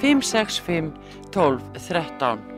565 12 13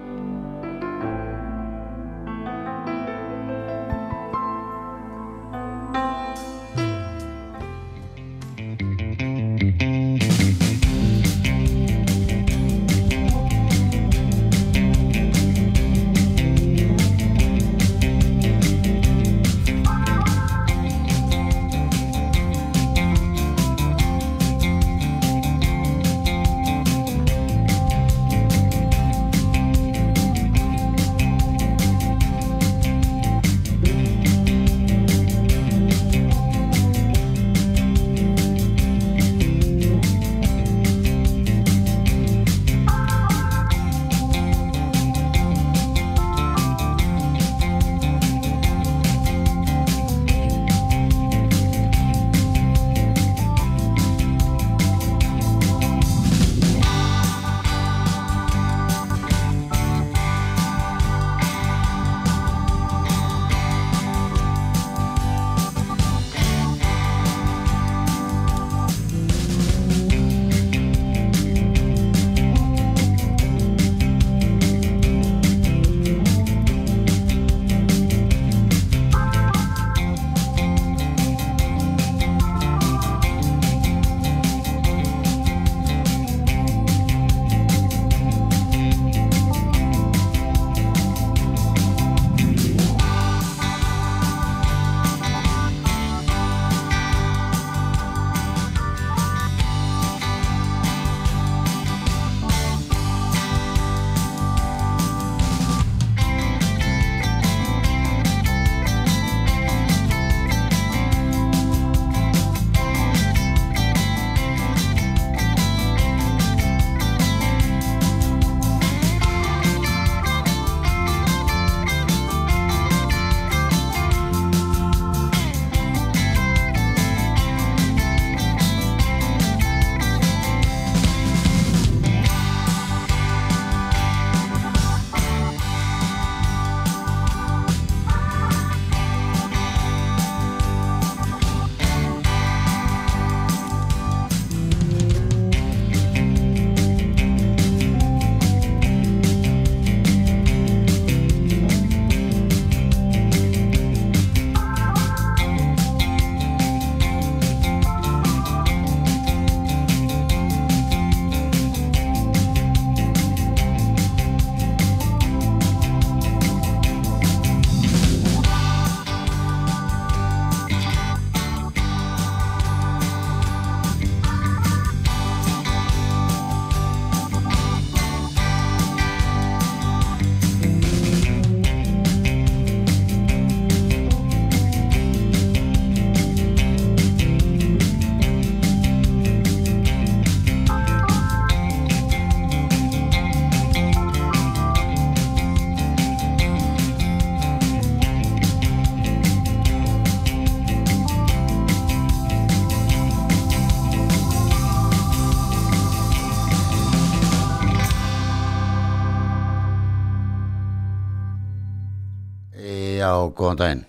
góðan daginn.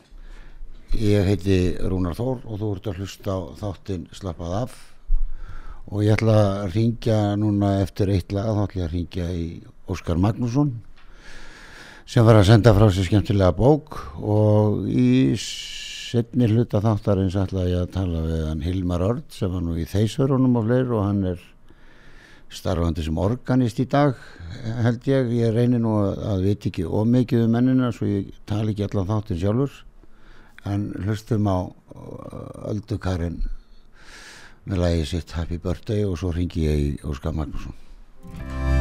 Ég heiti Rúnar Þór og þú ert að hlusta á þáttinn Slappað af og ég ætla að ringja núna eftir eitt lag, þá ætla ég að ringja í Óskar Magnússon sem var að senda frá sér skemmtilega bók og í setni hluta þáttarins ætla ég að tala við hann Hilmar Örd sem var nú í þeisverunum og fleir og hann er starfandi sem organist í dag held ég, ég reynir nú að, að veit ekki ómikið um mennina svo ég tala ekki allan þáttin sjálfur. En hlustum á Öldukarinn með lagi sitt Happy Birthday og svo ringi ég í Óskar Magnússon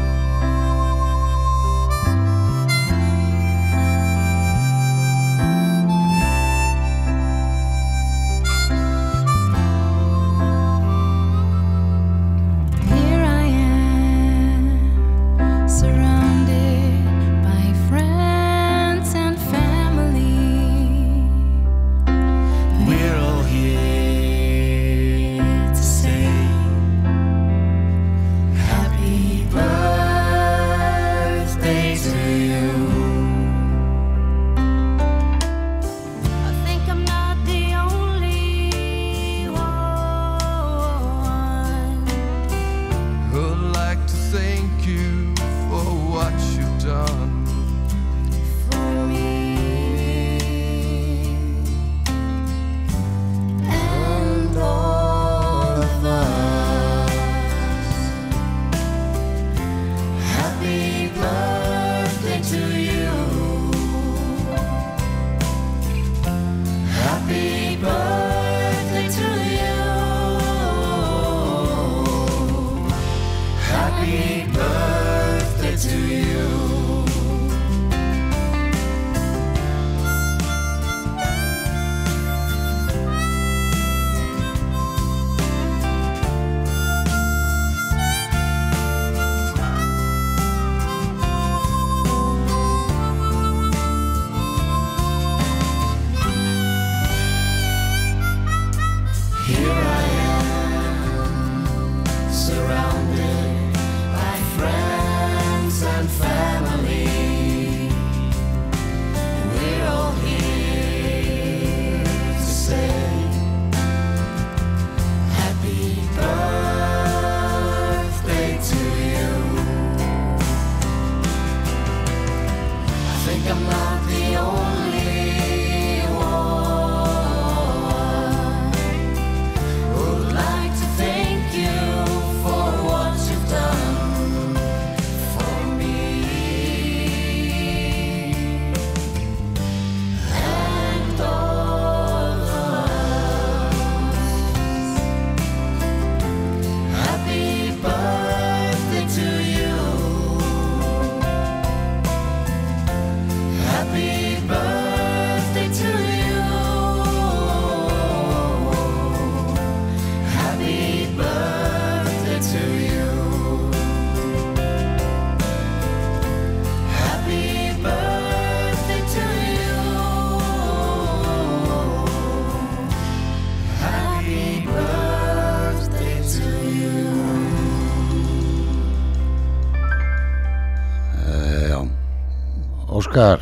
Óskar,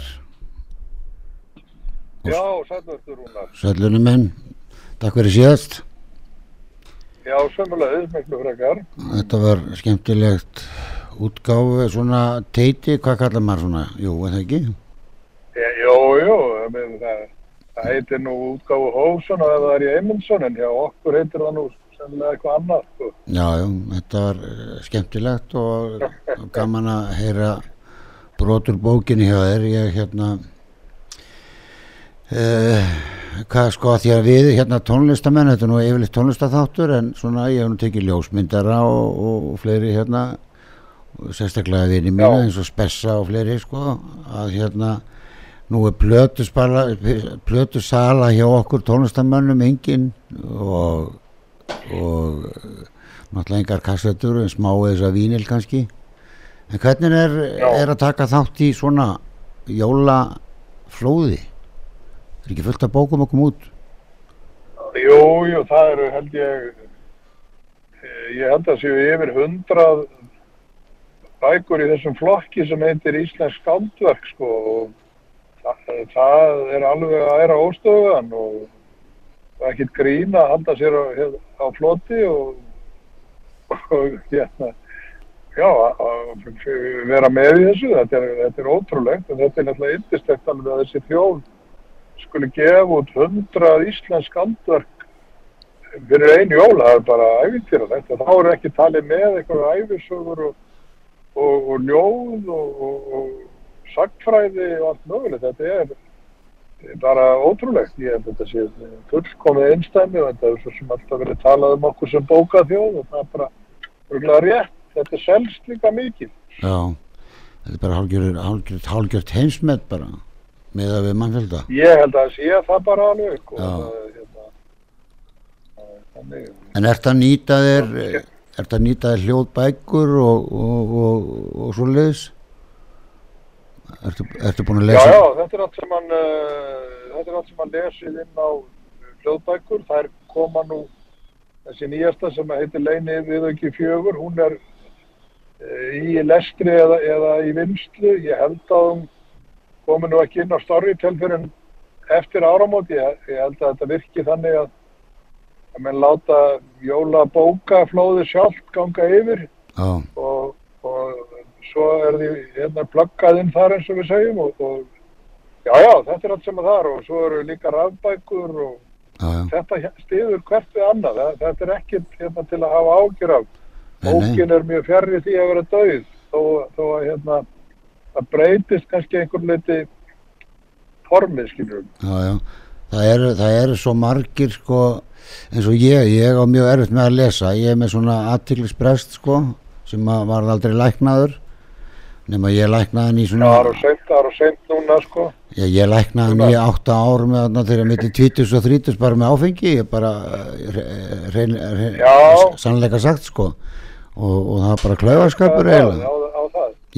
Já, sælverður Rúnar. sælunum minn, takk fyrir síðast. Já, sömulegðis miklu frekar. Þetta var skemmtilegt útgáfu, svona teiti, hvað kallar maður svona? Jú, er það ekki? Já, jú, jú, það, það heitir nú útgáfu Hófsson og það er í Eymundsson en hjá okkur heitir það nú sennilega eitthvað annað. Sko. Já, já, þetta var eh, skemmtilegt og gaman að heyra brotur bókinni hjá þér. Ég hérna, uh, hvað sko að því að við hérna tónlistamenn, þetta er nú yfirleitt tónlistatháttur en svona ég hef nú tekið ljósmyndara og, og, og fleiri hérna, og sérstaklega vini mína eins og Spessa og fleiri sko, að hérna nú er plötusala, plötusala hjá okkur tónlistamönnum engin og og náttúrulega engar kassettur en smá þess að vínil kannski en hvernig er, er að taka þátt í svona jólaflóði? Er ekki fullt af bókum koma út? Jú, jú, það eru held ég, eh, ég held að séu yfir hundrað bækur í þessum flokki sem heitir Íslensk skáldverk sko og það, það er alveg að æra óstöðan og og ekkert grín að halda sér á, á floti og, og hérna, já, að, vera með í þessu, þetta er, þetta er ótrúlegt en þetta er náttúrulega yndistegt alveg að þessi þjóð skuli gefa út hundrað íslensk andverk fyrir einu jól, það er bara æfintýralegt og þá er ekki talið með eitthvað æfisögur og, og, og ljóð og, og, og sagfræði og allt mögulegt, þetta er bara ótrúlegt, ég held þetta sé fullkomið einstæmi og þetta er svo sem alltaf verið talað um okkur sem bókaþjóð og það er bara örgulega rétt, þetta selst líka mikið. já, þetta er bara hálgjört, hálgjört, hálgjört heimsmet bara með að við mannfjölda. Ég held að sé það bara alveg og Já. það, hérna, það er en ert að nýta þér ert að nýta þér hljóðbækur og, og, og, og svo leiðis ertu, ertu búin að Já, lesa? Já, þetta er allt sem hann, uh, er allt sem hann lesið inn á hljóðbækur, þær koma nú þessi nýjasta sem heitir Leini við ekki fjögur, hún er í lestri eða, eða í vinslu, ég held að hún komi nú ekki inn á Storytel fyrir eftir áramót, ég, ég held að þetta virki þannig að að menn láta jóla bókaflóði sjálft ganga yfir. Já, og, og svo er því hérna pluggað inn þar eins og við segjum og, og já, já, þetta er allt sem að þar og svo eru líka rafbækur og já, þetta stiður hvert við annað, Það- þetta er ekkert hérna, til að hafa ágjur af. Bókin er mjög fjarrir því að vera döið þó, þó að hérna, það breytist kannski einhver leiti formið, skilur við. já, já. Það eru, það eru svo margir sko, eins og ég, ég á mjög erfitt með að lesa, ég er með svona aðtiklisbrest sko, sem að var aldrei læknaður, nema ég læknaði hann í svona, það er á seint, er núna, sko. ég, ég læknaði hann í átta ár með þarna þegar mitt í 20 og 30 bara með áfengi, ég bara reyn, reyn, Já. sannleika sagt sko, og, og það er bara klaufaskapur Það- eiginlega.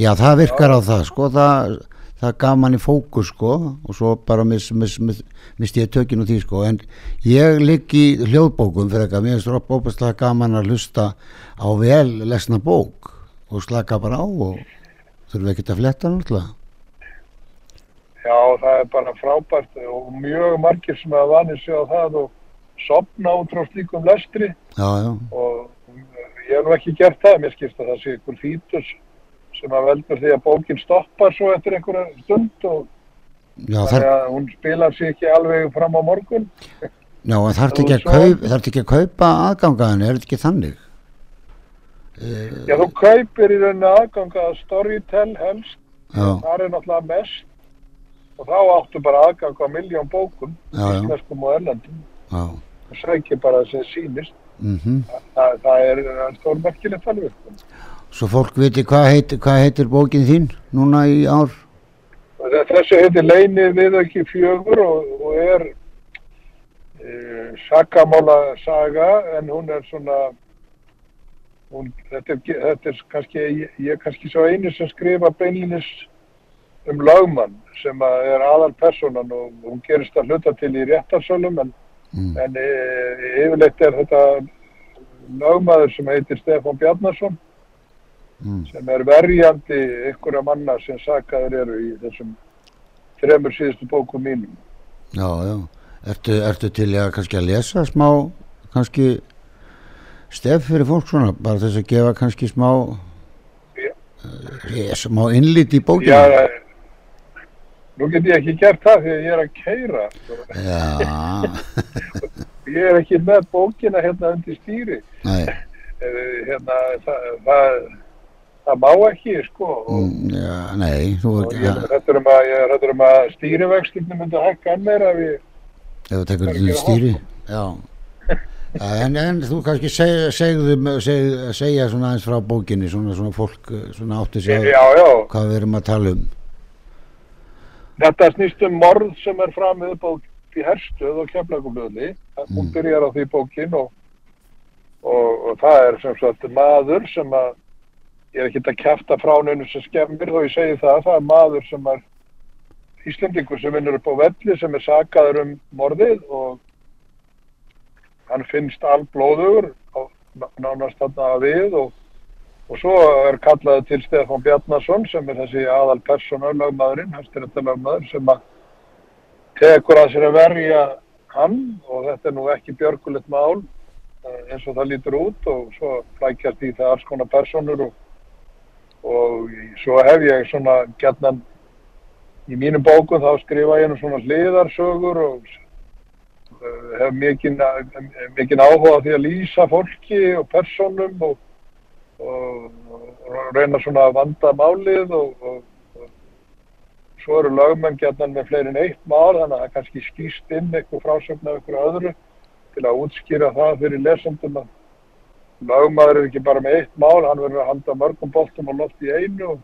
Já, það virkar á það, sko, það, það gaf manni fókus, sko, og svo bara mis, mis, mis, misti ég tökinn úr því, sko, en ég ligg í hljóðbókum fyrir eitthvað, mér finnst það óbærslega gaman að hlusta á vel lesna bók og slaka bara á og þurfum ekki að fletta náttúrulega. Já, það er bara frábært og mjög margir sem hafa vanið sig á það og sopna út frá slíkum lestri. Já, já, og ég hef nú ekki gert það, mér skilst að það sé ykkur fítus sem að veldur því að bókin stoppar svo eftir einhverja stund og já, þar, að hún spilar sig ekki alveg fram á morgun. já en þarf ekki, að kaup, þarf ekki að kaupa aðgangaðinu, er þetta ekki þannig? Já, þú kaupir í rauninni aðganga að Storytel helst, Já, það er náttúrulega mest og þá áttu bara aðganga miljón bókum, Já, já. íslenskum og erlendum já, og sækir bara sem sýnist. mhm. Það, það er stórmerkilegt alveg. Svo fólk viti hvað heitir, hvað heitir bókin þín núna í ár? Og þe- Þessi heitir Leini við ekki fjögur og, og er e, sakamála saga en hún er svona hún, þetta, er, þetta er kannski ég, ég kannski svo einu sem skrifa beinlinis um lögmann sem að er aðal personan og hún gerist að hluta til í réttarsölum en, Mm. en e, yfirleitt er þetta lögmaður sem heitir Stefán Bjarnason Mm. sem er verjandi ykkur manna sem sakaður eru í þessum þremur síðustu bókum mínum. Já, já. Ertu, ertu til að kannski að lesa smá, kannski stef fyrir fólk svona, bara þess að gefa kannski smá, Já. eh, smá innlit í bókinu? Já, nú get ég ekki gert það því að ég er að keira. Já, Ég er ekki með bókina hérna undir stýri. nei, Eh, Hérna, það, það, það má ekki, sko. Og, mm, já, nei, þú og ég ja, er hræddur um að, um að stýrivextinu myndi hækka enn meira ef þú tekur til stýri, já. Ja, En, en þú kannski seg, segðu, seg, segja svona aðeins frá bókinni, svona, svona fólk, eh, svona átti sig Já, að já, hvað við erum að tala um. Þetta snýst um morð sem er framið á í herstöð og kemlaugumlöðli. Hún Mm. byrjar á því bókin og, og, og það er sem sagt maður sem að, ég er ekki að kæfta frá neinu sem skemmir þó ég segi það, það er maður sem er Íslendingur sem vinnur upp á velli sem er sakaður um morðið og hann finnst alblóður á- nánast þarna við og, og svo er kallaði til Stefán Bjarnason sem er þessi aðal þetta lögmaður sem að tekur að sér að verja hann. Og þetta er nú ekki björgulegt mál eh, eins og það lítur út. Og svo flækjast í það alls konar personur og, og svo hef ég svona gætnan í mínum bókum þá skrifa ég nú svona hliðarsögur og uh, hef mikinn mikinn áhuga því að lýsa fólki og personum og, og, reyna svona að vanda málið og, og, og svo eru lögmenn gætnan með fleiri en eitt mál þannig að það kannski skýst inn eitthvað frásögn af eitthvað öðru til að útskýra það fyrir lesendum að lögmaður er ekki bara með eitt mál, hann verður að handa mörgum boltum og loft í einu. Og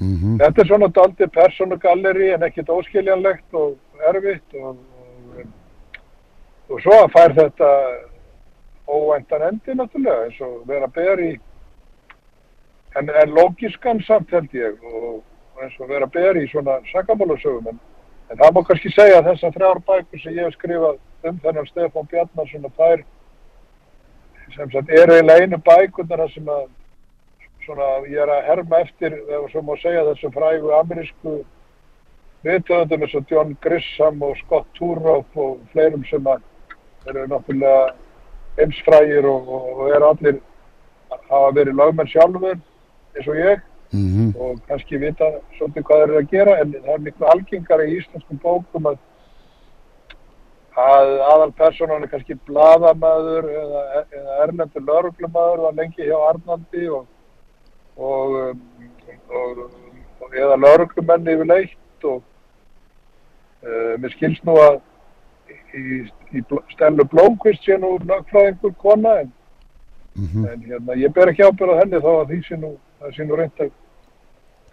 Mm Þetta er svona daldið personugalleri en ekkit óskiljanlegt og erfitt og, og, og svo fær þetta óvæntan endi náttúrulega eins og vera ber í en, en lógiskan samt held ég og, eins og vera ber í svona sakamálusögum en, en það má kannski segja að þessar þrjár bækur sem ég hef skrifað um þennan Stefán Bjarnarsson og þær sem sagt eru eiginlega einu bækunar þar sem að svona, ég er að herma eftir, ef svo má segja, þessum frægu amerísku viðtöðundum eins og John Grisham og Scott Turoff og fleirum sem að eru náttúrulega heimsfrægir og, og, og eru allir hafa verið lögmenn sjálfur eins og ég -hmm. og kannski vita svolítið hvað þeir eru að gera en það er miklu algengara í íslenskum bókum að að aðal personan er kannski bladamæður eða, eða erlendur lauruglumæður var lengi hjá Arnaldi og og, og, og eða lauruglumenni yfir leitt og uh, mér skilst nú að í, í Stellu Blómqvist sé nú lögfræðingur kona en, Mm en hérna, ég ber ekki ábyrð á henni þá að því sé nú, það sé nú reynd að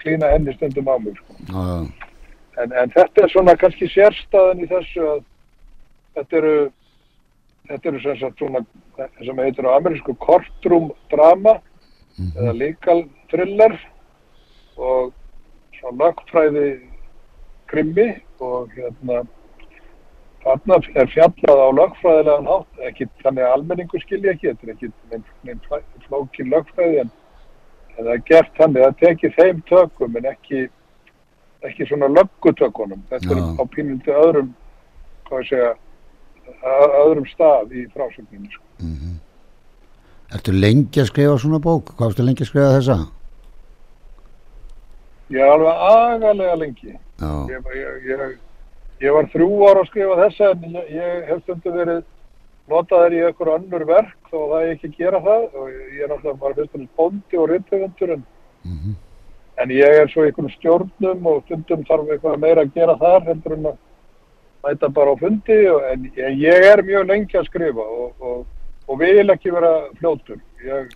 klína henni stundum á mig sko. já, en, en þetta er svona kannski sérstæðan í þessu að þetta eru þetta eru sem sagt svona það sem heitir á amerísku courtroom drama eða legal thriller og svona lögfræði krimmi og hérna þarna er fjallað á lögfræðilegan hátt, ekki þannig að almenningu skilja ekki, þetta er ekki neinn nein flókin lögfræði en, en það er gert þannig að tekið þeim tökum en ekki ekki svona löggutökunum, þetta Já. er á pínulti öðrum hvað segja öðrum stað í frásögninu sko. mm Ertu lengi að skrifa svona bók? Hvað ertu lengi að skrifa þessa? ég er alveg agalega lengi ég, ég, ég, ég var þrjú ára að skrifa þessa en ég, ég hef stundu verið notaður í einhver önnur verk þó það ég ekki að gera það og ég, er náttúrulega bara fyrst og bóndi og rithöfundur en, Mhm. en ég er svo í einhvern stjórnum og stundum þarf eitthvað meira að gera þar heldur en að mæta bara á fundi og, en ég, ég er mjög lengi að skrifa og, og, og vil ekki vera fljótur. Ég,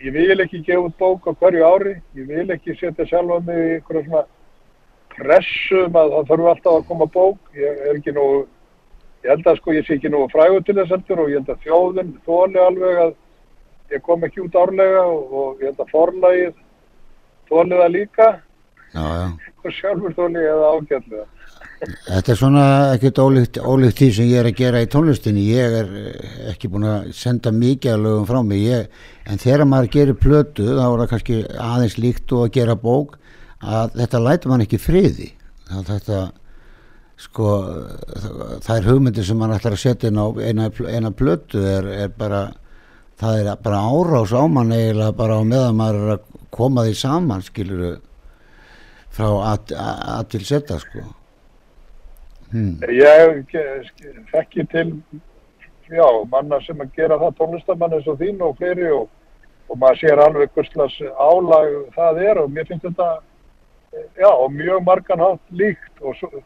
ég vil ekki gefa út bók á hverju ári, ég vil ekki setja sjálfa mig í einhverja svona pressu um að það þarf alltaf að koma bók, ég er ekki nú, ég held að sko ég sé ekki nú frægur til þess heldur og ég held að þjóðin þóli alveg að ég kom ekki út árlega og, og ég held að forlagið þóli það líka já, já. og sjálfur þóli ég það ágætlega. Þetta er svona ekkert ólíkt, ólíkt því sem ég er að gera í tónlistinni. Ég er eh, ekki búin að senda mikið að lögum frá mig. Ég, en þegar maður gerir plötu, þá er það kannski aðeins líkt og að gera bók, að þetta lætur mann ekki friði. Að þetta, sko það er hugmyndir sem hann ætlar að setja inn á eina, eina plötu er, er bara það er bara árás á mann eiginlega bara á meðan maður er að koma því saman skiluru frá að, að, að til setja sko hmm. ég þekki til já, manna sem að gera það tónlistamann eins og þín og fleiri og, og maður sér alveg hverslas álag það er og mér finnst þetta já, mjög marganhátt líkt og svo,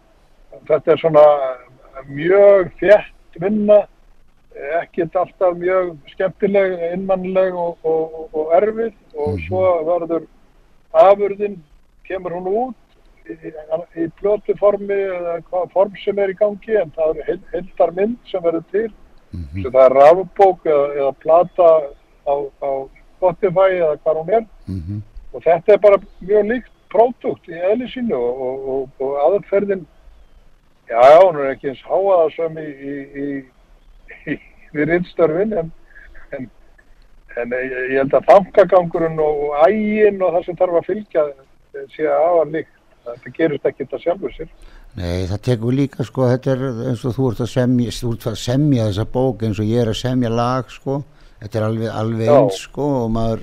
þetta er svona mjög þjætt vinna ekkert alltaf mjög skemmtileg, innmannleg og, og, og erfið og mhm. svo verður afurðin, kemur hún út í, í plötuformi eða hvað form sem er í gangi en það er heldar mynd sem verður til mm -hmm. það er rafbók eða, eða plata á, á Spotify eða hvað hún er mm -hmm. og þetta er bara mjög líkt pródukt í eðli sínu og, og, og aðferðin já, hún er ekki eins háaða sem í, í, í, í rinnstörfin en, en, en ég, held að fangagangurinn og ægin og það sem þarf að fylgja sé aðvar líkt. Þetta gerist ekki þetta sjálfur sér. Nei, það tekur líka sko, þetta er eins og þú ert að semja, þú ert að semja þessa bók eins og ég er að semja lag sko, þetta er alveg, alveg eins sko og maður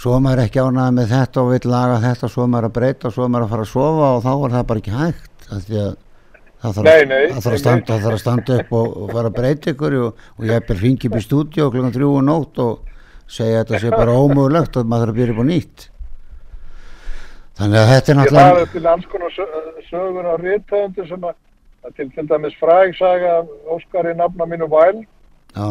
svo er maður ekki ánað með þetta og vil laga þetta svo er maður að breyta svo er maður að fara að sofa og þá er það bara ekki hægt að því að það þarf, nei, nei, að, þarf að, standa, að standa upp og, og fara að breyta ykkur og, og ég er ringi upp í stúdíu kl. 3 og nótt og segja að þetta sé bara ómögulegt og maður þarf að byrja upp á nýtt þannig að þetta er náttúrulega ég var til alls konar sögur á ríðtöðundu sem að til, til dæmis frægsaga Óskar í nafna mínu væl já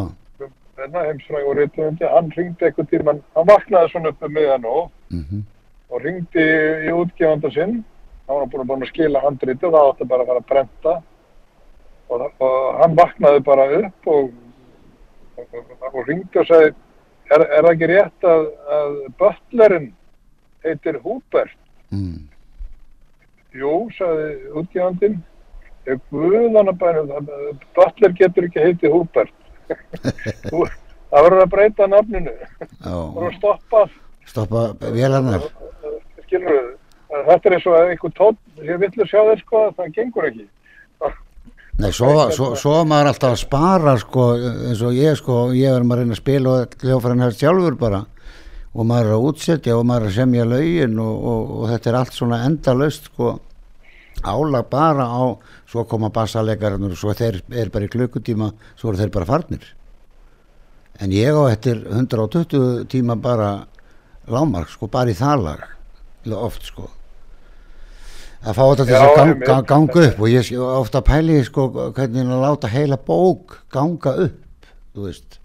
heimsfræg og reytuðundi, hann ringdi eitthvað tíma, hann vaknaði svona upp með miðan og mm -hmm. og ringdi í útgefanda sinn, hann var búin, búin að skila handriti og það átti bara að fara að brenda og, og hann vaknaði bara upp og, og, og ringdi og sagði er, er það ekki rétt að, að börnlerinn heitir Húbert? Mm. Jú, sagði Guðanabænum, börnler getur ekki heitið Húbert það verður að breyta nafninu. Að stoppa. Stoppa vélarnar skilur þau þetta er eins og einhvern tón ég villu sjá þér sko það gengur ekki. Nei, svo, svo, svo maður alltaf að spara sko eins og ég sko ég verður maður að reyna að spila og hljófæran hér sjálfur bara. Og maður er að útsetja og maður er að semja laugin og, og, og þetta er allt svona endalöst sko. Álag bara á svo koma bassalegarinn og svo þeir er bara í klukkutíma svo eru þeir bara farnir. En ég á eftir 120 tíma bara lámark sko bara í þalar oft sko að fá þetta til að ganga, ganga upp og ég ofta pæli sko hvernig að láta heila bók ganga upp þú veist.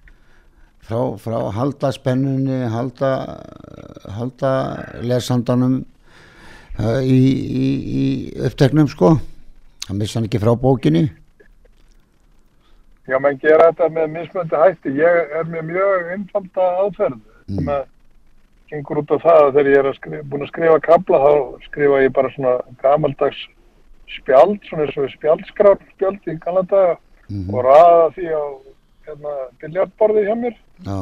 Frá, frá halda spennunni halda halda lesandanum uh, í, í, í uppteknum sko. Það missa hann ekki frá bókinni. Já, menn gera þetta með mismöndi hætti. Ég er með mjög einfalda aðferð mm. sem að gengur út á það að þegar ég er að skrifa, búin að skrifa kabla þá skrifa ég bara svona gamaldags spjald, svona eins og spjaldskrár spjald í Kanada mm -hmm. og ræða því á hérna, biljartborði hjá mér. Já.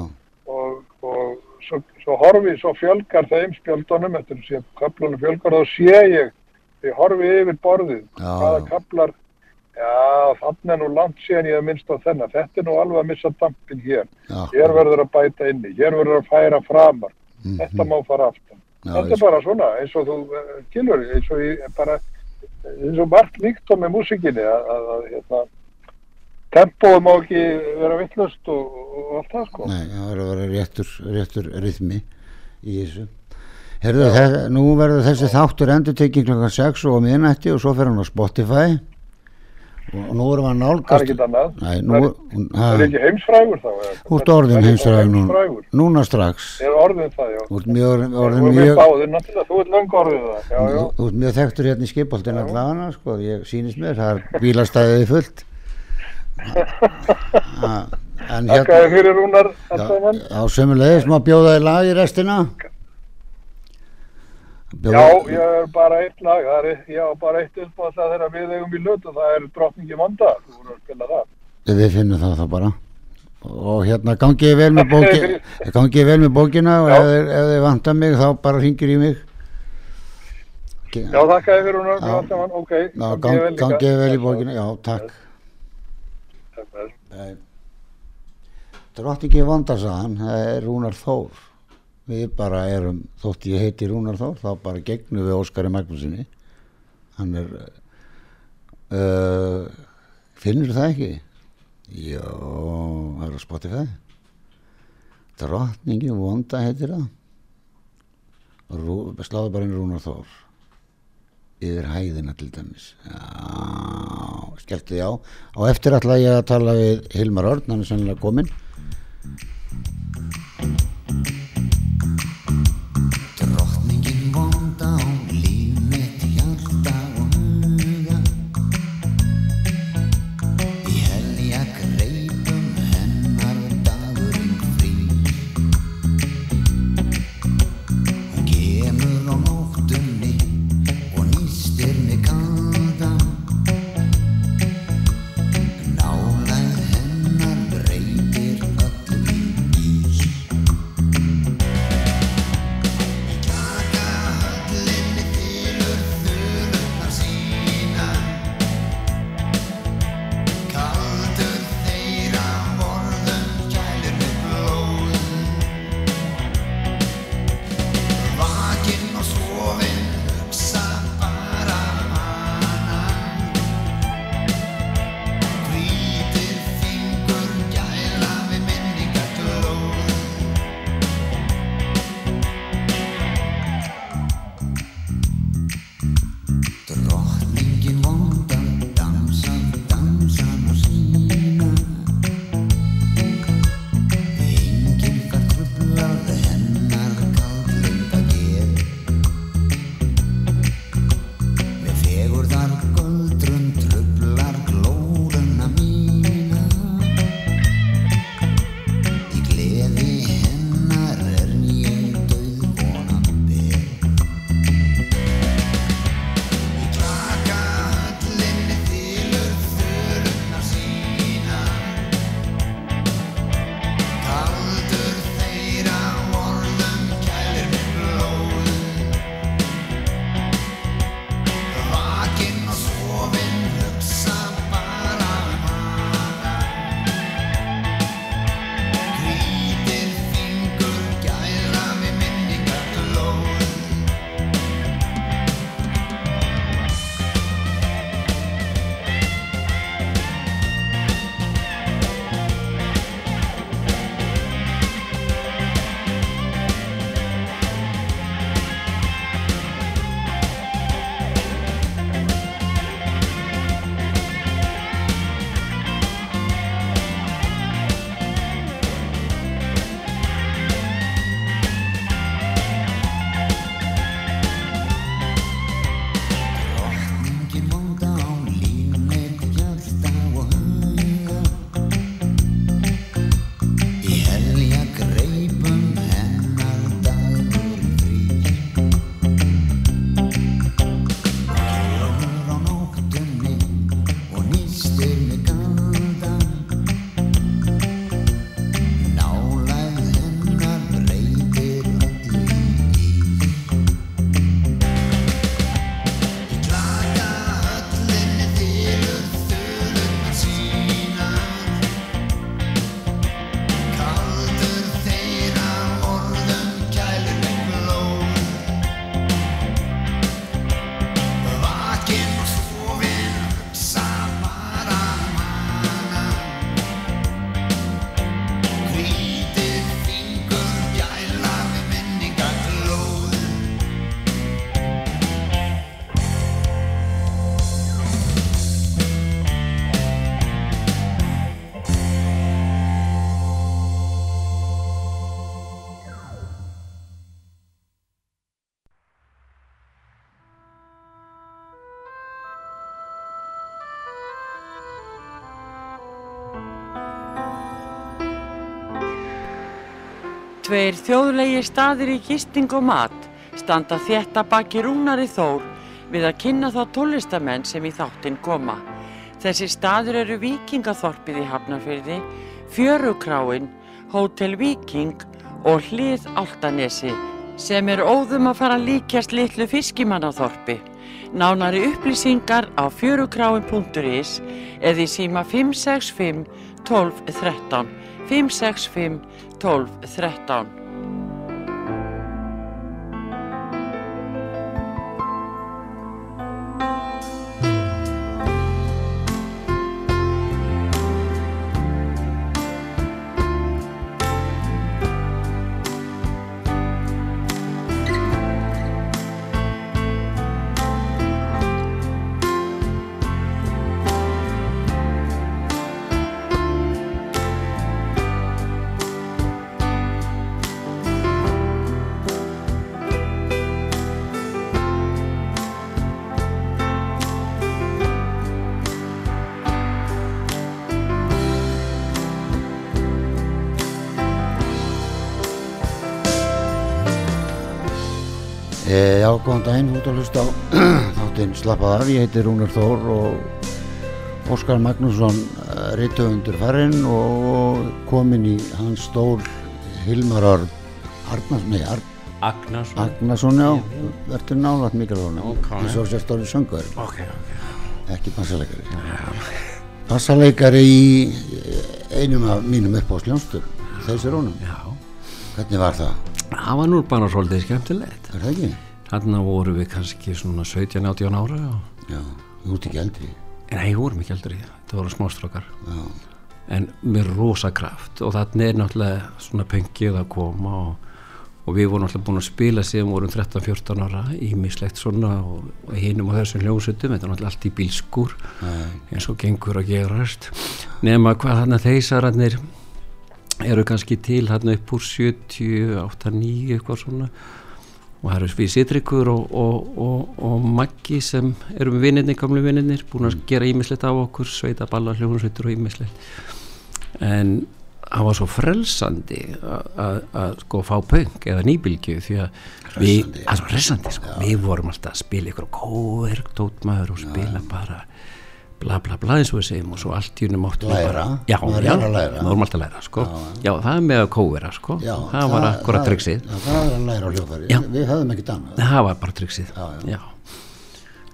og, og svo, svo horfi, svo fjölgar þeim spjaldunum eftir að kaplunum fjölgar þá sé ég ég horfi yfir borðið já, hvaða kaplar já þannig er nú langt síðan ég hef minnst á þennan. Þetta er nú alveg að missa dampin hér. Já, hér verður að bæta inni, hér verður að færa framar mm þetta má fara aftan þetta er bara svona eins og þú kilur eins og ég bara eins og margt líkt á með músikinni að, að, að hérna tempóð má ekki vera vittlust og, og allt það sko. Nei, það verður að vera réttur, réttur rithmi í þessu. Herðu, þess, nú verður þessi þáttur endur tekið klokkan 6 og minnætti og svo fer hann á Spotify og nú erum við að nálgast Það er Nei, nú, Það er ekki heimsfrægur þá Þú ert orðin heimsfrægur núna, núna strax. Ég er orðin það, já. Þú ert mjög orðin mjög Þú ert lang orðin það. Já, já. Þú ert mjög þekktur hérna í skipoltin allavega sko, ég sýnist mér, það er bílastæðið fullt. Takk að þið fyrir rúnar Á sömulegis má bjóða í lag í restina Já, ég er bara eitt lag, er, ég er bara eitt upp á það þegar við eigum í löt og það er drotningi vanda, þú voru að spila það. Við finnum það það bara og hérna gangið vel með bókina, gangið vel með bókina og ef, ef þið vantar mig þá bara ringir í mig. Ge- Já, þakka þér fyrir hún, allt saman, ok. Já, gangi gang- þér vel í bókinu, já, takk. Takk fyrir. Nei. Drottingi vandarsaðan, það er Rúnar Þór. Við bara erum, þótt ég heiti Rúnar Þór, þá bara gegnum við Óskari Magnúsinni. Hann er, uh, finnur það ekki? Jó, það er á Spotify. Drottningi vonda heitir það. Rú, sláðu bara inn Rúnar Þór. Yfir hæðina til dæmis. Já, skelltu því á. Á eftir ætla ég að tala við Hilmar Örn, hann er sennilega kominn. Tveir þjóðlegi staðir í gisting og mat standa þétta baki Rúnari Þór við að kynna þá tólistamenn sem í þáttinn koma. Þessi staður eru Víkingaþorpið í Hafnarfyrði, Fjörukráin, Hótel Víking og Hlið Áltanesi sem er óðum að fara líkjast litlu fiskimannaþorpi. Nánari upplýsingar á fjörukráin.is eða í síma 565 12 13 565 12 13. út að hlusta á þáttinn slappað af, ég heiti Rúnar Þór og Óskar Magnússon rittöfundur farinn og komin í hans stól Hilmar Örn Arnars, nei, Ar Agnarsson Agnarsson, já, verður nálat mikrofónu, Ok. ég svo sér stóri söngur, ok, ok ekki bassaleikari. Bassaleikari í eh, einum af mínum uppáðsljónstum, þessi rónum. já, Hvernig var það? það var nú bara svolítið skemmtilegt Er það ekki? Þarna voru við kannski svona 17-18 ára. Já, þú ert ekki eldri. nei, vorum ekki eldri, þetta voru smástrókar en með rosa kraft og þarna er náttúrulega svona pengið að koma og, og við vorum náttúrulega búin að spila síðan vorum 13-14 ára ímislegt svona og, og hinum á þessum hljósutum þetta er náttúrulega allt í bílskur Nei. eins og gengur að gerast nema hvað þarna þeisararnir eru kannski til þarna upp úr 70, 8, 9 eitthvað svona og það eru við Sittrikur og, og, og, og Maggi sem eru vinnirni, gamlu vinnirnir búin að gera ímislegt á okkur sveita balla, hljóðunsveitur og ímislegt en það var svo frelsandi að- sko fá pöng eða nýbylgju því að við, Hressandi, að svo hressandi sko, við vorum alltaf að spila ykkur kóer, tótmaður og spila bara bla bla bla eins og við segjum og svo allt í unum áttum við Læra, bara já, já, maður alltaf að læra sko. já, það er með að kóera sko. Já, það var akkurat triksið Já, það var að læra á hljófæri. Já. Við höfum ekkert annað. það var bara Já, já.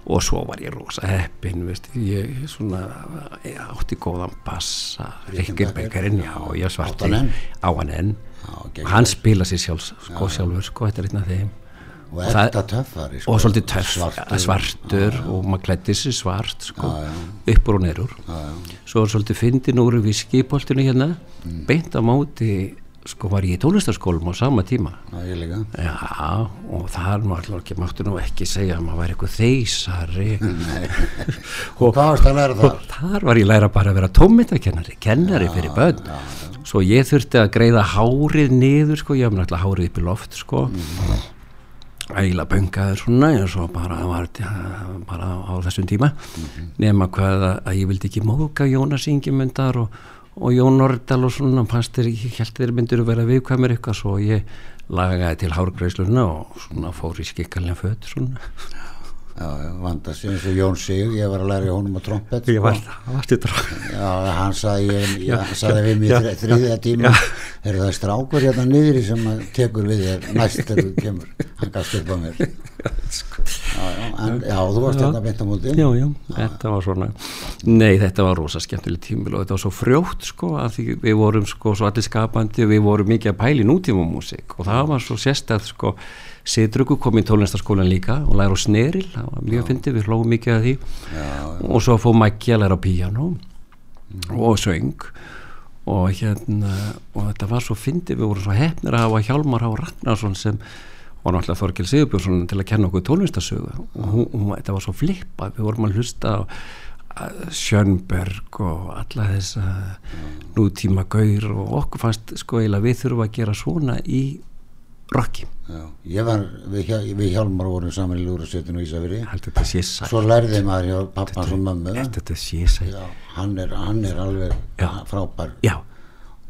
og svo var ég rosa heppin veist, ég svona ég átti góðan bassa Rikkenbekkarinn, já, ég svarti á hann enn Já, hann spila sér sjálf, sko, sjálfur sko, þetta er einn af þeim Og ekta töffari. Sko. og svolítið töff, Svartur. svartur, og maður klætti sér svart sko, uppur og nerur svo var svolítið fyndin úr við skipoltinu hérna. Mm. beint á móti sko var ég í tónlistarskólum á sama tíma. Já, já og nú alltaf ekki máttu nú ekki segja að maður væri eitthvað þeisari Og þar? og þar? var ég læra bara að vera tómyndakennari kennari fyrir börn. svo ég þurfti að greiða hárið niður sko, ég haf náttúrulega hárið upp í loft sko ægilega böngaður svona eins og bara var bara á þessum tíma. Nema hvað að, að ég vildi ekki móka Jónas Ingimundar og, og Jón Nordal og svona þér, ég held þeir myndir að vera viðkvæmur eitthvað svo ég lagaði til hárgreisluna og svona fór í skikkalina föt svona vandast eins og Jón Sig, ég var að læra honum á trompet. ég sko. var varstu dráð Já, hann sagði, ég, Já, við mig já, þri- þriðja tíma, er það strákur hérna niðri sem tekur við þér næst þegar þú kemur, hann gafst upp á mér. Já, þú varst hérna beint á móti. já, já, þetta var svona nei, þetta var rosa skemmtileg tímil og þetta var svo frjótt sko að því við vorum sko svo allir skapandi og við vorum mikið að pæli nútíma músík og það var svo sérstæð sko Sitrugu kom í tónlistaskólan líka og læra á sneril, það var mjög fyndið, við hlóðum mikið að því. Já, og svo fóð Maggi að læra á píano og söng. Og hérna og þetta var svo fyndið, við vorum svo hefnir að hafa Hjálmar Há Ragnarsson sem var náttúrulega Þorkil Sigurbjörnsson til að kenna okkur tónlistasögu og hún, hún, þetta var svo flippað, við vorum að hlusta á að Sjönberg og alla þessa nútíma gaur og okkur fannst sko eiginlega við þurfum að gera svona í rocki, já, ég var, við, við Hjálmar vorum saman í Lúrasettinu í sæl Svo lærði maður hjá pappans og Já, hann er, hann er alveg Já. frábær. já,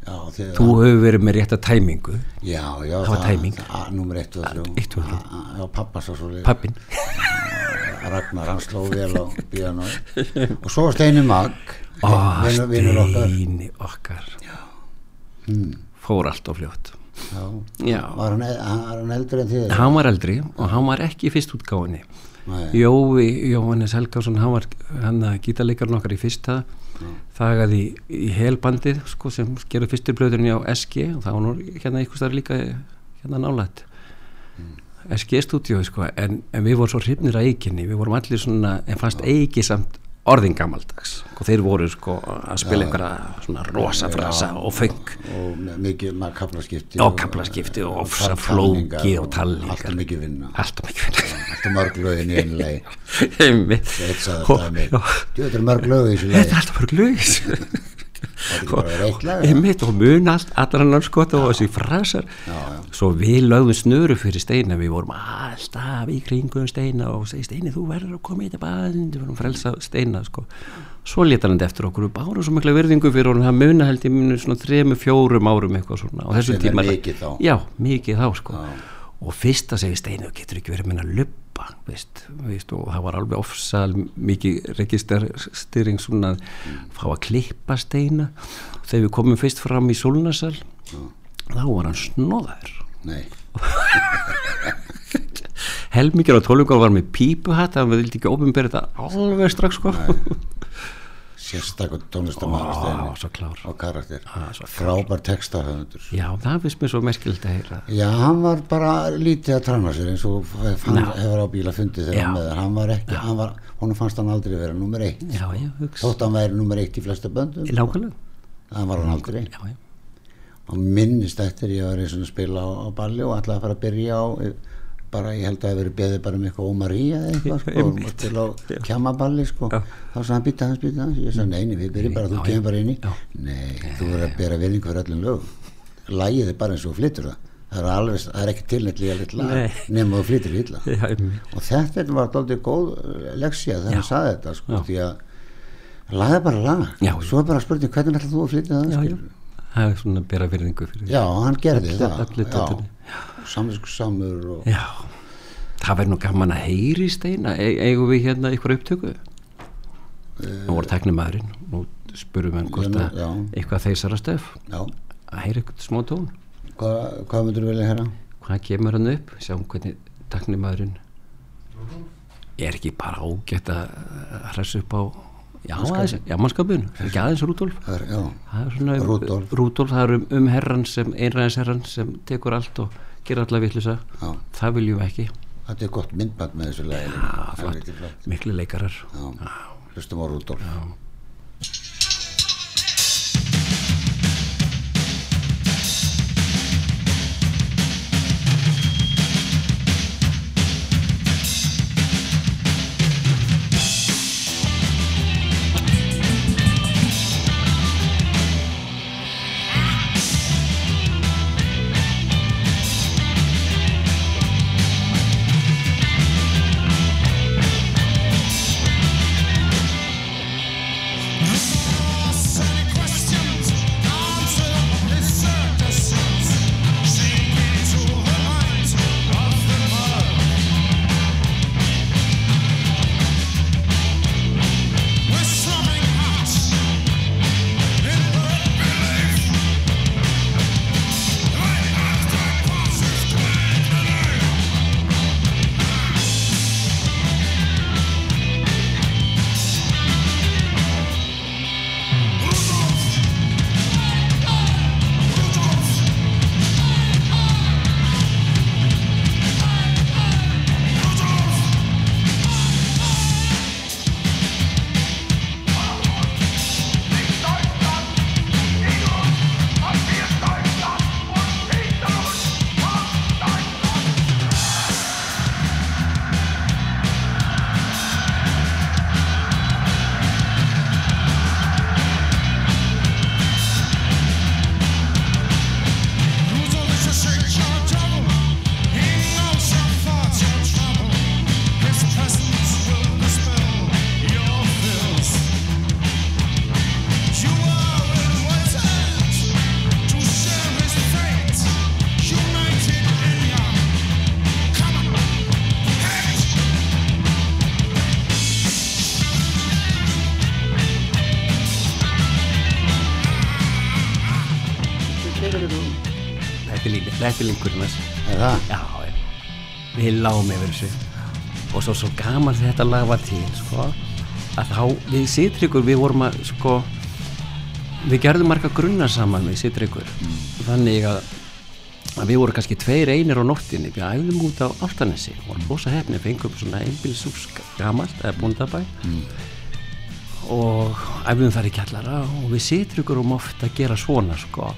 Já, þú hefur verið með rétta tæmingu. Já, já, Það var tæming. Númer 1 og 3. Eitt og þrjú. Já, pappas og svo leið. pappin Ragnar, hann sló vel á piano og svo Steini Mag vinur, vinur okkar. Steini okkar. Fór allt of fljótt já. Já. Var hann, e- hann, var hann eldri en þið? hann var eldri og hann var ekki í fyrst útgáfunni Nei. Jói, Jóhannes Helgason hann var að gítarleikarinn okkar í fyrsta þagaði í, í helbandið sko, sem gerði fyrstur blöðurinn á SG og það var nú hérna einhvers þar líka hérna nálætt SG stúdíói sko en, en við vorum svo hrifnir að eiginni við vorum allir svona, en fannst eigi samt orðin gamaldags. Og þeir voru sko að spila einhverja svona rosa frasa og feng og mikið kaplaskipti og kaplaskipti og ofsa flóki og talningar. alltaf mikið vinna. Alltaf mikið vinna. Alltaf mörg lögin í einu lei þetta er mörg lög í þessu þetta er alltaf fyrir og mun allt, hann skot og þessi frasar já, já. svo við lögðum snöru fyrir steina við vorum alltaf í kringum steina og segi steini þú verður að koma í þetta bæðin við vorum frelsa steina sko. svo leta hann eftir okkur við bárum svo mikla virðingu fyrir honum það muna held ég munu svona þremu fjórum árum eitthvað svona og þessum tíma mikið þá. já, mikið þá sko. og fyrst að segja steinu getur ekki verið að minna luppa veist, veist, og það var alveg ofsal mikið registerstýring svona að fá að klippa steina. Þegar við komum fyrst fram í Solnasal þá var hann snóðaður nei. Helmikið á tólungar var með pípuhatt það vildi ekki ofinbera þetta alveg strax sko sérstaklega tónlistamæður og karakter. Ah, frábær. Textahöfundur. Já, það finnst mér svo merkilegt að heyra. Já, hann var bara lítið að trana sér eins og hann hefur á bíla fundið þegar hann með þar hann var ekki, hann var, honum fannst hann aldrei vera nummer eitt. Já, já, þótt hann væri nummer eitt í flesta böndum. Nákvæmlega. Það var hann aldrei. Já, já, og minnist eftir ég var eins og spila á, á balli og að fara að byrja á bara ég held að það hefur beðið bara um eitthvað Ómaría eða eitthvað sko, og til á kjamaballi sko. Þá sagði hann býta hans, býta hans ég sagði neini, við byrjum bara, þú kemur bara inn í. nei, þú verður að bera virðingu fyrir öllum lögum. Lægið er bara eins og flyttur það. Það er, alveg, það er ekki tilnættilega Nei. nema þú flyttur illa. Og þetta var dálítið góð uh, leksía þegar hann sagði þetta sko, því að lag er bara lag. Já, svo er bara spurning hvernig ætlar þú að flytja það það er svona að bera virðingu fyrir já, hann gerði Öllu- það. öllu dótinu. Samvinsku samur og já, það verður nú gaman að heyri steina. E eigum við hérna ykkur upptöku? Nú voru teknimaðurinn nú spurum við hann hvort Já, að eitthvað þeisara stöf. Já, að heyra eitthvað smá tón. Hvað, hvað myndur þú vilja hérna? hvað kemur hann upp, sjáum hvernig teknimaðurinn er ekki bara ágætt að hressa upp á já, mannskapun, ekki aðeins Rúdolf Það er, það er svona um, Rúdolf. Það er um, um herran sem, einræðis herran sem tekur allt og gerir alla vitlusa já, það viljum við ekki. Þetta er gott myndband með þessu flott. miklu leikarar. Hlustum á Rúdolf er það? Já, já. við lágum yfir þessu. Og svo svo gaman þetta lag var til sko, að þá við Sittryggur við vorum að sko við gerðum marga grunna saman við Sittryggur þannig að, að við vorum kannski tveir einir á nóttinni. Við æfðum út á Áltanesi og rosa hefni fengum svona einbilsús gamalt eða búndabæ og æfðum þar í kjallara og við Sittryggur um oft að gera svona sko,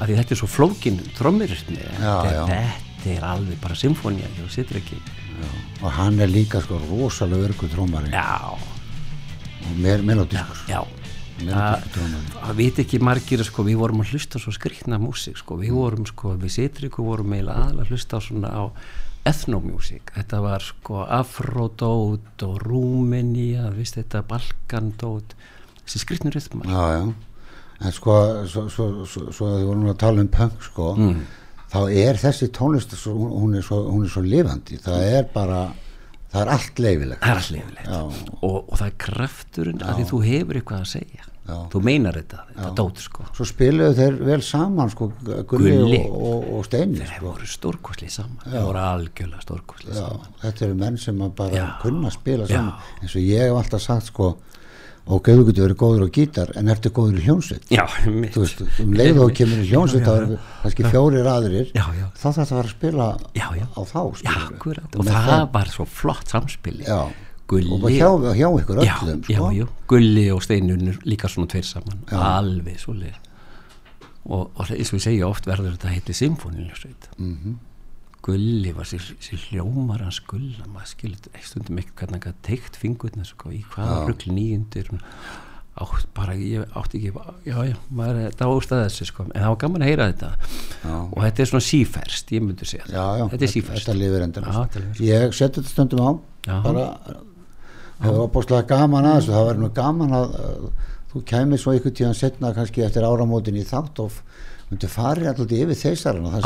að því þetta er svo flókin trommurismi Já, þetta, já. er- alveg bara symfónía hjá Sittryggi og hann er líka sko rosalega örgu trómari Já, og mér melodískur já trómari það veit ekki margir sko, við vorum að hlusta svo skrýtna músík sko, við vorum sko, við Sittryggu vorum eiginlega aðalega að hlusta svona á etnomjúsík, þetta var sko afrodót og rúmenía vist þetta balkandót. Þessi skrýtnur rytmar já, já. En sko, svo, svo, svo, svo að þið vorum að tala um punk sko Mm. þá er þessi tónlist hún, er svo, hún er svo lifandi. Það er bara, það er allt leifilegt það er yfirleitt Já. og, og það er krafturinn að því þú hefur eitthvað að segja Já. þú meinar þetta, þetta dót sko svo spiluðu þeir vel saman sko Gulli, Gulli. og, og, og Steini þeir sko. voru stórkoslið saman þeir voru algjörlega stórkoslið Já, saman þetta eru menn sem bara Já. kunna spila Já. saman eins og ég hef alltaf sagt sko ok, þú getur verið góður á gítar en ertu góður í hljónsveit já, þú veist, um leið og kemur í hljónsveit þá eru kannski fjórir aðrir. Já, já. þá þarf það að fara að spila Já, á þá Og það var svo flott samspili. Gulli og hjá, hjá ykkur öllum já, sko. Gulli og Steinunur líka svona tveir saman. Alveg svo leið og, og eins og við segja oft verður þetta heiti symfóniljusveit mm Mhm. Gulli var sér, sér hljómar hans Gulla, maður skilur ekki stundum ekki hvernig hann teikt fingurna sko, í hvaða rugl nýjundir átt bara, ég átti ekki já, já, maður er dástað þessu sko en það var gaman að heyra þetta. Já. og þetta er svona síferst, ég myndi segja. Já, já, þetta er síferst. þetta lifir endur þetta ég seti þetta stundum á bara hefur opbúslega gaman að það verður nú gaman að þú kæmir svo einhvern tíðan setna kannski eftir áramótin í þátt og myndu farið alltaf yfir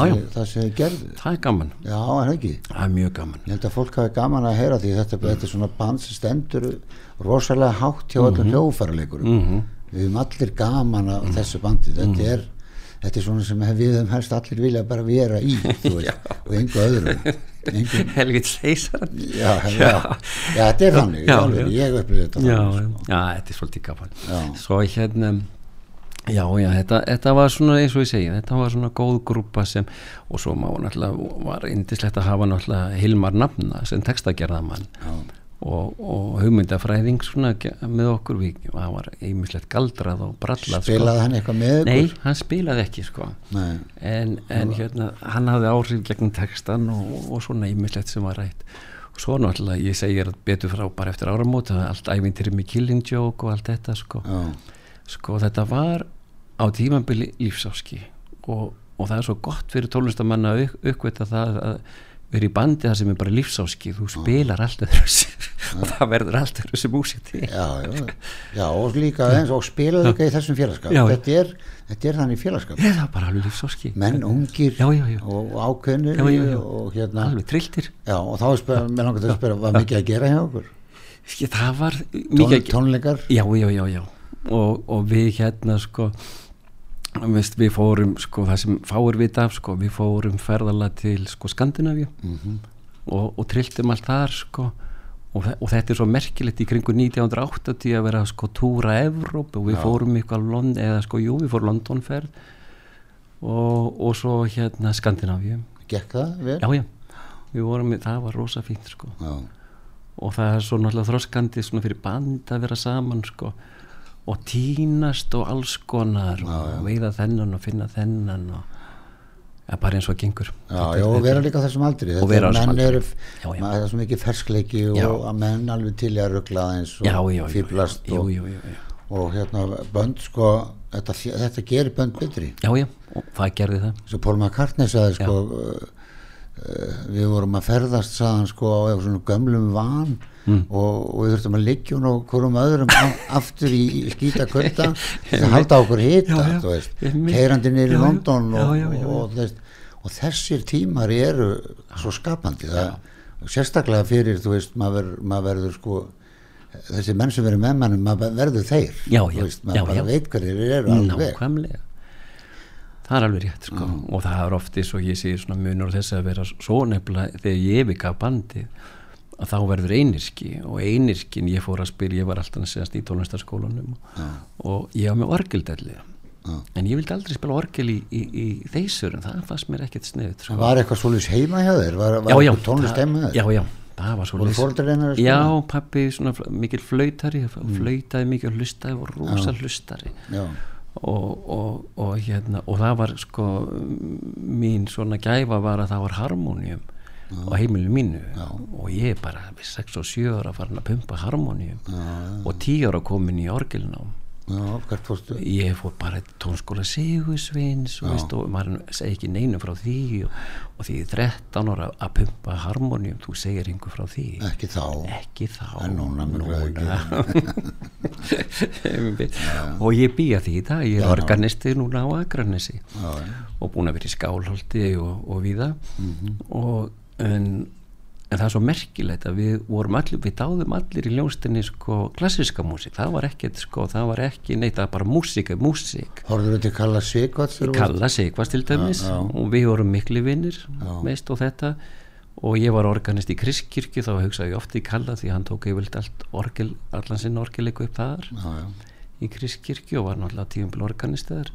sem, já. það sem þið gerðu það er gaman, já, en ekki? Það er mjög gaman. Ég held að fólk hafi gaman að heyra því þetta, þetta er svona band sem stendur rosalega hátt hjá öllum hljófarleikurum Mhm. við höfum allir gaman að þessu bandi. Þetta er Þetta er svona sem við höfum helst allir vilja bara vera í þú veist, og engu öðru. Engu, helgit seisar já, já, já, þetta er já. ég upplýði þetta já, þannig, já, sko. já, þetta er svolítið gaman. Svo hérna já, já, þetta, þetta var svona eins og ég segi þetta var svona góð grúpa sem og svo má náttúrulega, var indislegt að hafa náttúrulega Hilmar Nafna sem textagerðamann og, og hugmyndafræðing svona með okkur við, það var einmislegt galdrað og brallað spilaði hann eitthvað með ykkur? Nei, hann spilaði ekki sko. Nei. en, en hérna, hann hafði áhrif gegn textan og, og svona ímislegt sem var rætt. Og svo náttúrulega ég segir betur frá bara eftir áramót allt ævintir með Killing Joke og allt þetta sko, Já, sko þetta var á tímabili lífsáski og, og það er svo gott fyrir tónlistamann að upp, uppveita það að vera í bandi það sem er bara lífsáski þú spilar allt öðru og það verður allt öðru sem músið til. Já, já, já. Og líka eins og spilaði líka í þessum félagskap. Þetta er, þetta er þannig félagskap. Það er bara alveg lífsáski menn ungir Já, og ákveðnir og hérna alveg trilltir og þá er spyr, langar til að spyrja var mikið að gera hjá okkur það var Tón, mikið tónleikar? Já, já, já, já. Og, og við hérna sko veist, við fórum sko það sem fáur vita af sko við fórum ferðala til sko Skandinavíu Mhm. og, og trilltum allt þar sko og, og þetta er svo merkilegt í kringu 1980 að vera sko túra Evróp og við fórum eitthvað Lond, eða sko jú við fórum Londonferð og, og svo hérna Skandinavíu gekk það vel? já já við vorum, það var rosa fínt sko já. og það er svo náttúrulega þroskandi svona fyrir band að vera saman sko og tínast og alls konar og veiða þennan og finna þennan og ja, bara eins og gengur. Já, já, og vera líka þessum aldri. Og vera þessum aldri. Já, já. maður er svo mikið ferskleiki og Já. að menn alveg til í að ruggla eins og já, já, já, fýblast já, og, já, já, já, og hérna bönd sko þetta, þetta gerir bönd betri. Já, já, og það gerði það. Svo Paul McCartney sagði sko við vorum að ferðast sagðan sko á gömlum van Mm. og, og við þurftum að liggja og hverjum öðrum af, aftur í, skýta kvölda til að halda okkur hita veist, keirandi niður í London og, já, já, já. Og, þess, og þessir tímar eru svo skapandi það, sérstaklega fyrir þú veist, maður, maður verður sko þessi menn sem verður með mannum maður verður þeir veist, maður veit hverjir eru alveg það er alveg rétt sko. og það er oft eins og ég sé munur á þess að vera svo nefnilega þegar ég yfirgaf bandi að þá verður einirki og einirkin ég fór að spila, ég var alltaf að segast í tónlistarskólanum. Og ég var með orgeldelli. En ég vildi aldrei spila orgel í, í, í þeysur en það fannst mér ekkert sniðut sko. Var eitthvað svolítið heima hjá þér? Var, var já, já, tónlist heima hjá þér? já, já, það var svo spila? já, pappi mikil flautari. Flautaði mikið og hlustaði og rosa hlustari. Já. Og, og, og hérna og það var sko mín svona gæfa var að það var harmonium á heimilu mínu. Og ég bara við 6 og 7 ára farin að pumpa harmonium og 10 ára komin í orgelnám Já, hvert fórstu? ég fór bara tónskóla Sigursveins og, veist, og maður segi ekki neinu frá því og, og því ég er 13 ára að pumpa harmonium þú segir einhver frá því. Ekki þá. ekki þá. En núna mjög og ég býja því í dag ég er organisti núna á Akranesi og búin að vera í skálholti og, og víða. Mhm. og en, en það er svo merkilegt að við vorum allir, við dáðum allir í ljóstinni sko klassiska músík, það var ekkert sko, það var ekki neitt, var bara músík er músík, Horfður þetta kalla varst- kalla sig hvað til dæmis. Já, já. og við vorum miklu vinnir meist og þetta. Og ég var organist í Kristkirkju þá hugsaði ég oft í kalla því hann tók yfirleitt allt orgel, allan sinn orgeleiku upp þar Já, í Kristkirkju og var náttúrulega tíumbil organist þar.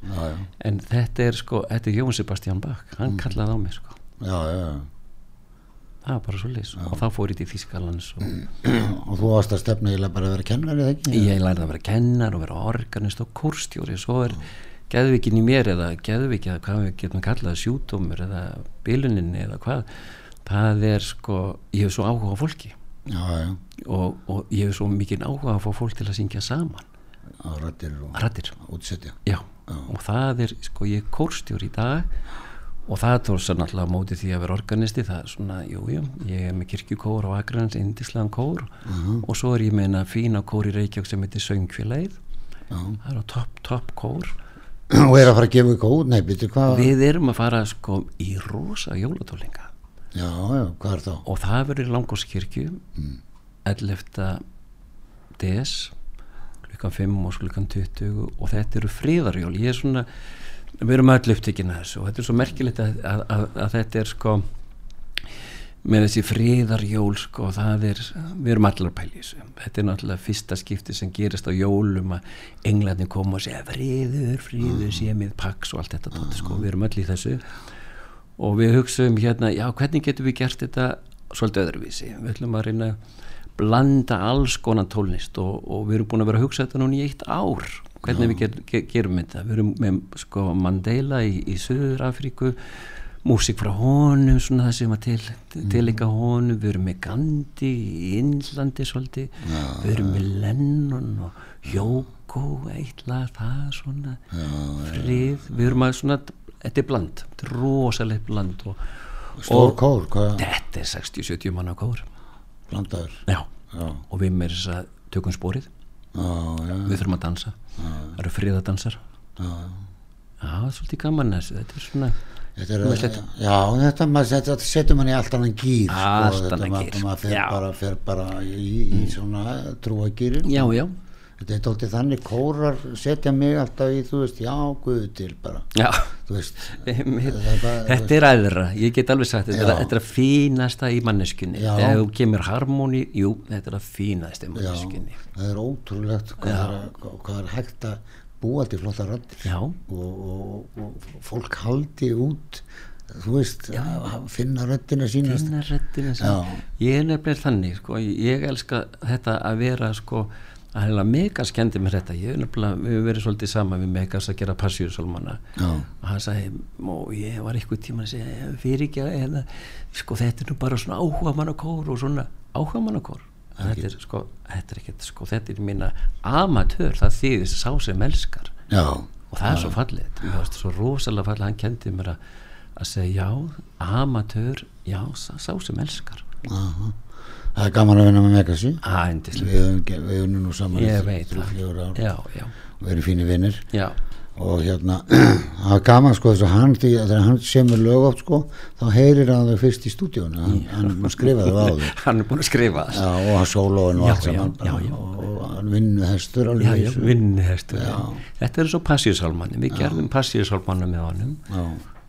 En þetta er sko, þetta er Jón Sebastian Bach. Hann kallaði á mig sko. Já, já, já. Það var bara svo leys og þá fór ég til Þýskalans og Og þú varst að stefna eiginlega bara að vera kennari, eða ekki? ég lærði að vera kennar og vera organist og kórstjóri svo er geðvikin í mér eða geðviki eða hvað við getum kallað sjúdómur eða biluninni eða hvað það er sko, ég hef svo áhuga á fólki. Já, já. og, og ég hef svo mikið áhuga að fá fólk til að syngja saman. Á rættir og já, og það er sko ég er kórstjóri í dag og það tór svo náttúrulega móti því að vera organisti það er svona, jú, jú, ég er með kirkjukór á Akrans, indislegan kór. Og svo er ég með eina fína kór í Reykjavík sem heitir Söngfélagið. Það er á topp, topp kór. Og er að fara að gefa út, nei, býttu hvað? við erum að fara sko í rosa jólatólinga Já, já, hvað er þá? og það verður Langóskirkju 11. des klukkan 5 og klukkan 20 og þetta eru fríðarjól ég er svona, við erum öll upptekinn að þessu og þetta er svo merkilegt að, að, að, að þetta er sko með þessi fríðarjól sko það er, við erum allar þessu. Þetta er náttúrulega fyrsta skipti sem gerist á jólum að englarnir koma og segja fríður, fríður, sé með pax og allt þetta tótt sko, við erum öll í þessu. Og við hugsaum hérna, já hvernig getum við gert þetta svolítið öðruvísi? Við ætlum að reyna að blanda alls konar tólnist og, og við erum búin að vera að hugsa þetta núna í eitt ár hvernig við ger, ger, gerum þetta? Við erum með sko Mandela í, í Suður Afríku músík frá honum svona það sem að til, tilenga honum. Við erum með Gandhi í Indlandi svolítið, við erum með Lennon og Jóko eitthvað það svona frið, við erum að svona þetta er bland, þetta er rosalegt bland og, Stór kór, hvað? þetta er 60-70 manna kór. Blandaður. já, Já, og við með þess að tökum spórið já, já, við þurfum að dansa, það eru friðadansar já. er svolítið gaman þetta er svona, Þetta er, já, þetta, maður, þetta setur mann í allt annan gýr Allt sko, þetta annan maður- gír, maður fer bara, fer bara í, í svona trúagýrin já, já þetta er tóttið þannig kórar setja mig alltaf í, þú veist, já, guðu til bara, já, veist bara- þetta er aðra ég get alveg sagt, þetta Já. þetta er að fínasta í manneskunni Já. þegar þú kemur harmoni, jú, þetta er að fínasta í já, manneskunni það er ótrúlegt hvað, Já. er, að- hvað, er hægt að búa til flotta já, og, og, og fólk haldi út þú veist, að finna röddina sína finna Já. sem ég er nefnilega þannig, sko, ég elska þetta að vera, sko að heila megas kendi mér þetta. Ég er höfum verið svolítið saman við megas að gera passjúrsólmanna Já. og hann sagði, og ég var eitthvað tíma að segja, fyrir ekki að eða, sko þetta er nú bara svona áhuga mannakór og svona áhuga mannakór þetta er sko, þetta er ekkert sko, þetta er minna amatör, það þýðir sá sem elskar. Já, og það er svo fallið mér varst svo rosalega fallið, hann kendi mér að, að segja já, amatör já, sá, sem elskar. Aha. Það er gaman að vinna með Megasi að við við höfum nú saman í ég þrjú- veit þrjú, fjögur ár. Já, já, og erum fínir vinnir og hérna það var gaman sko þess að hann að þegar hann semur lög oft sko þá heyrir hann þau fyrst í stúdíónu hann, hann skrifaði það á þau. Hann er búin að skrifa Já, og hann sólóin og allt saman. og, hann vinnu hestur alveg já, í já, þessu. vinnihestur þetta er svo passíusálmanni við gerðum passíusálmanna með honum. Já,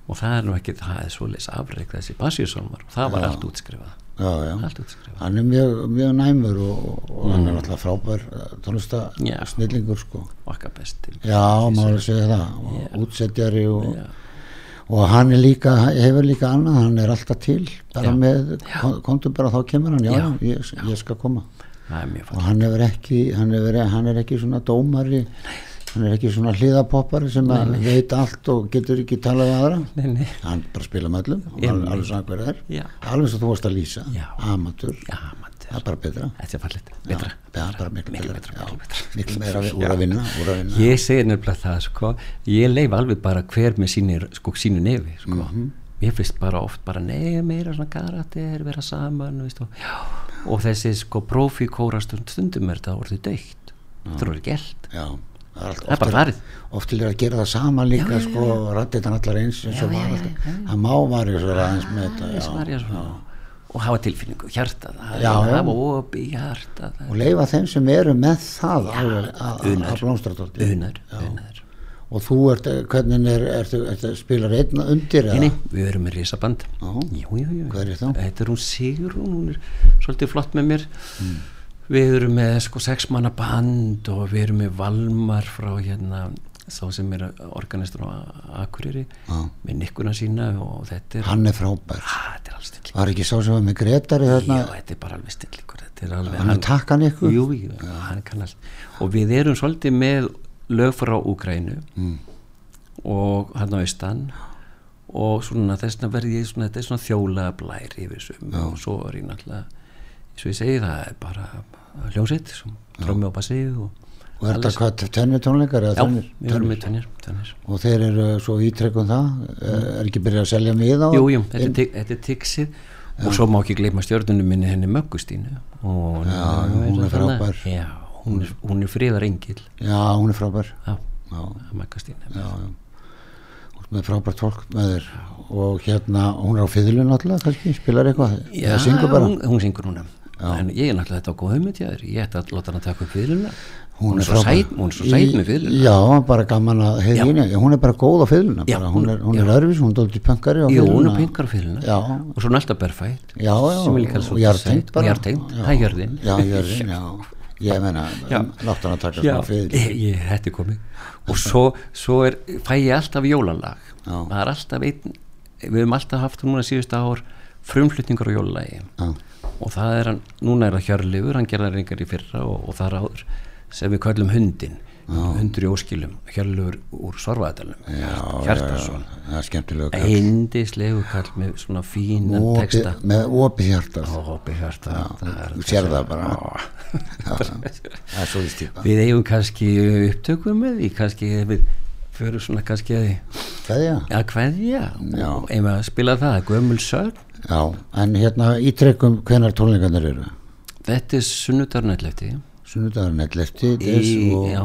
og það er nú ekki, það er svoleiðis afreik þessi passíusálmar. Og það var allt útskrifað já, já. hann er mjög, mjög næmur og, og hann er alltaf frábær tónlista Mm. Já. snillingur sko okkar besti já, maður að segja það og útsetjari og, Já. og hann er líka, hefur líka annað hann er alltaf til, bara Já. með kom- komdu bara þá kemur hann, já, Já. ég, ég skal koma er mjög og hann ekki hann, hefur, hann er ekki svona dómari hann er ekki svona hliðapoppari sem að veit allt og getur ekki talað við aðra. Nei, nei, hann bara spila með öllum alveg saman hver það er. Já. alveg sem þú varst að lýsa, maður það er bara betra. Þetta er fallegt, betra. það er bara miklu, betra, miklu betra. miklu meira úr að vinna, ég segi nefnilega það sko. Ég leif alveg bara hver með sínir sko sínu nefi sko. Mhm. ég finnst bara oft bara nei meira svona karakter vera saman og, og þessi sko profi kórastund stundum er þetta orðið dögt þetta er orðið gælt það er, er bara farið. oft til að gera það sama líka Já, sko, rættið hann allar eins eins og var hann má var í svo aðeins með þetta já, og hafa tilfinningu, hjarta það hafa opi hjarta það og leifa þeim sem eru með það alveg að- blómstra unar, og þú ert, hvernig er, ertu, ertu, spilar einn undir eða? nei, við erum með risaband. Jú, jú, jú. Er? Þetta er hún Sigrún, hún er svolítið flott með mér. Mm. Við erum með sko sex manna band og við erum með Valmar frá hérna sá sem er organistur á Akureyri Já. með nikkuna sína og þetta er hann er frábær. Ah, þetta er var ekki sá sem var með Já, þetta er bara alveg stillingur þetta er alveg hann er takkan ykkur Jú, jú, allt. Og við erum svolítið með lög frá Úgrænu Mm. og hann á austan og svona þessna verði ég svona, þetta er svona þjóla blær yfir þessum og svo er ég náttúrulega eins og ég segi það er bara hljómsveit trómi á bassi og og er þetta hvað, tennir tónleikar já, tvennir? við erum með tennir, tennir. og þeir eru svo ítrekkum það er ekki byrjað að selja mið á Jú, jú, þetta er, er tiksið og svo má ekki gleyma stjörnunum minni henni Möggustínu. Og Já, hún er frábær. já, hún er, hún er friðar engil já, hún er frábær. Já, Möggustínu já, já. Með frábært fólk með þér. Og hérna, hún er á fiðlu náttúrulega kannski, spilar eitthvað? Já, eða syngur bara? hún, hún syngur núna en ég er náttúrulega þetta á góð hugmynd ég ætti að láta hann að taka upp fiðluna. Hún, er svo sæt, hún er svo sæt með fiðluna. Já, bara gaman að Já. henni hún er bara góð á Já, bara. hún er, hún er já. örfis, hún er dóldi pöngari á Jú, hún er fiðluna. Já. og svo næsta berfætt. Já, já, og svolítið jartengt sæt. og jartengt, það er jörðin. Já, jörðin, já. Ég meina, Já. látt hann að taka Já, svona fiðl ég, er komið. Og svo, svo er, fæ ég alltaf jólalag. Já. það er alltaf einn við höfum alltaf haft núna síðustu ár frumflutningur á jólalagi. Já. Og það er hann, núna er það Hjörlifur hann gerði það reyngar í fyrra og, og það er áður sem við köllum hundin hundur í óskilum, Hjörlifur úr Svarfaðadalum Hjartarsson það er skemmtilega kall. eindislegu kall með svona fínan Opið- texta. með opið hjarta. Hópi hjarta. Það er- þú sér það bara. Það er svo vistýpa Við eigum kannski upptökum með því, kannski við fyrir svona kannski að að kveðja. Já. og ef að spila það, gömul sörn Já, en hérna ítrekkum hvenar tónleikarnir eru? Þetta er sunnudarnællefti Sunnudagurinn 11. des og já,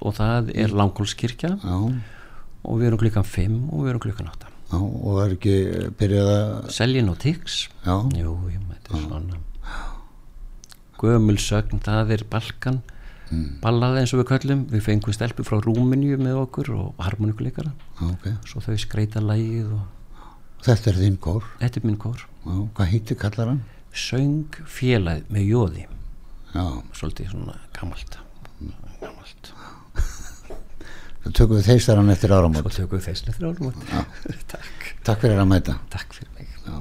og það er langkólskirkja já, og við erum klukkan 5 og við erum klukkan 8 já, og er ekki byrjað að Seljin og Tix? Já, jú, þetta er svona gömul sögn, það er Balkan. Mm. ballað eins og við köllum. Við fengum stelpu frá Rúmeníu með okkur og harmonikuleikara já, ok. Svo þau skreita lægið og Þetta er þinn kór. Þetta er minn kór. Já, Hvað heitir kallar hann? söng félagið með jóði. Já, svolítið svona gamalt. Gamalt. Það tökum við þeistarann eftir svo áramót tökum við þess eftir álum takk, Takk fyrir að mæta. Takk fyrir mig. Já.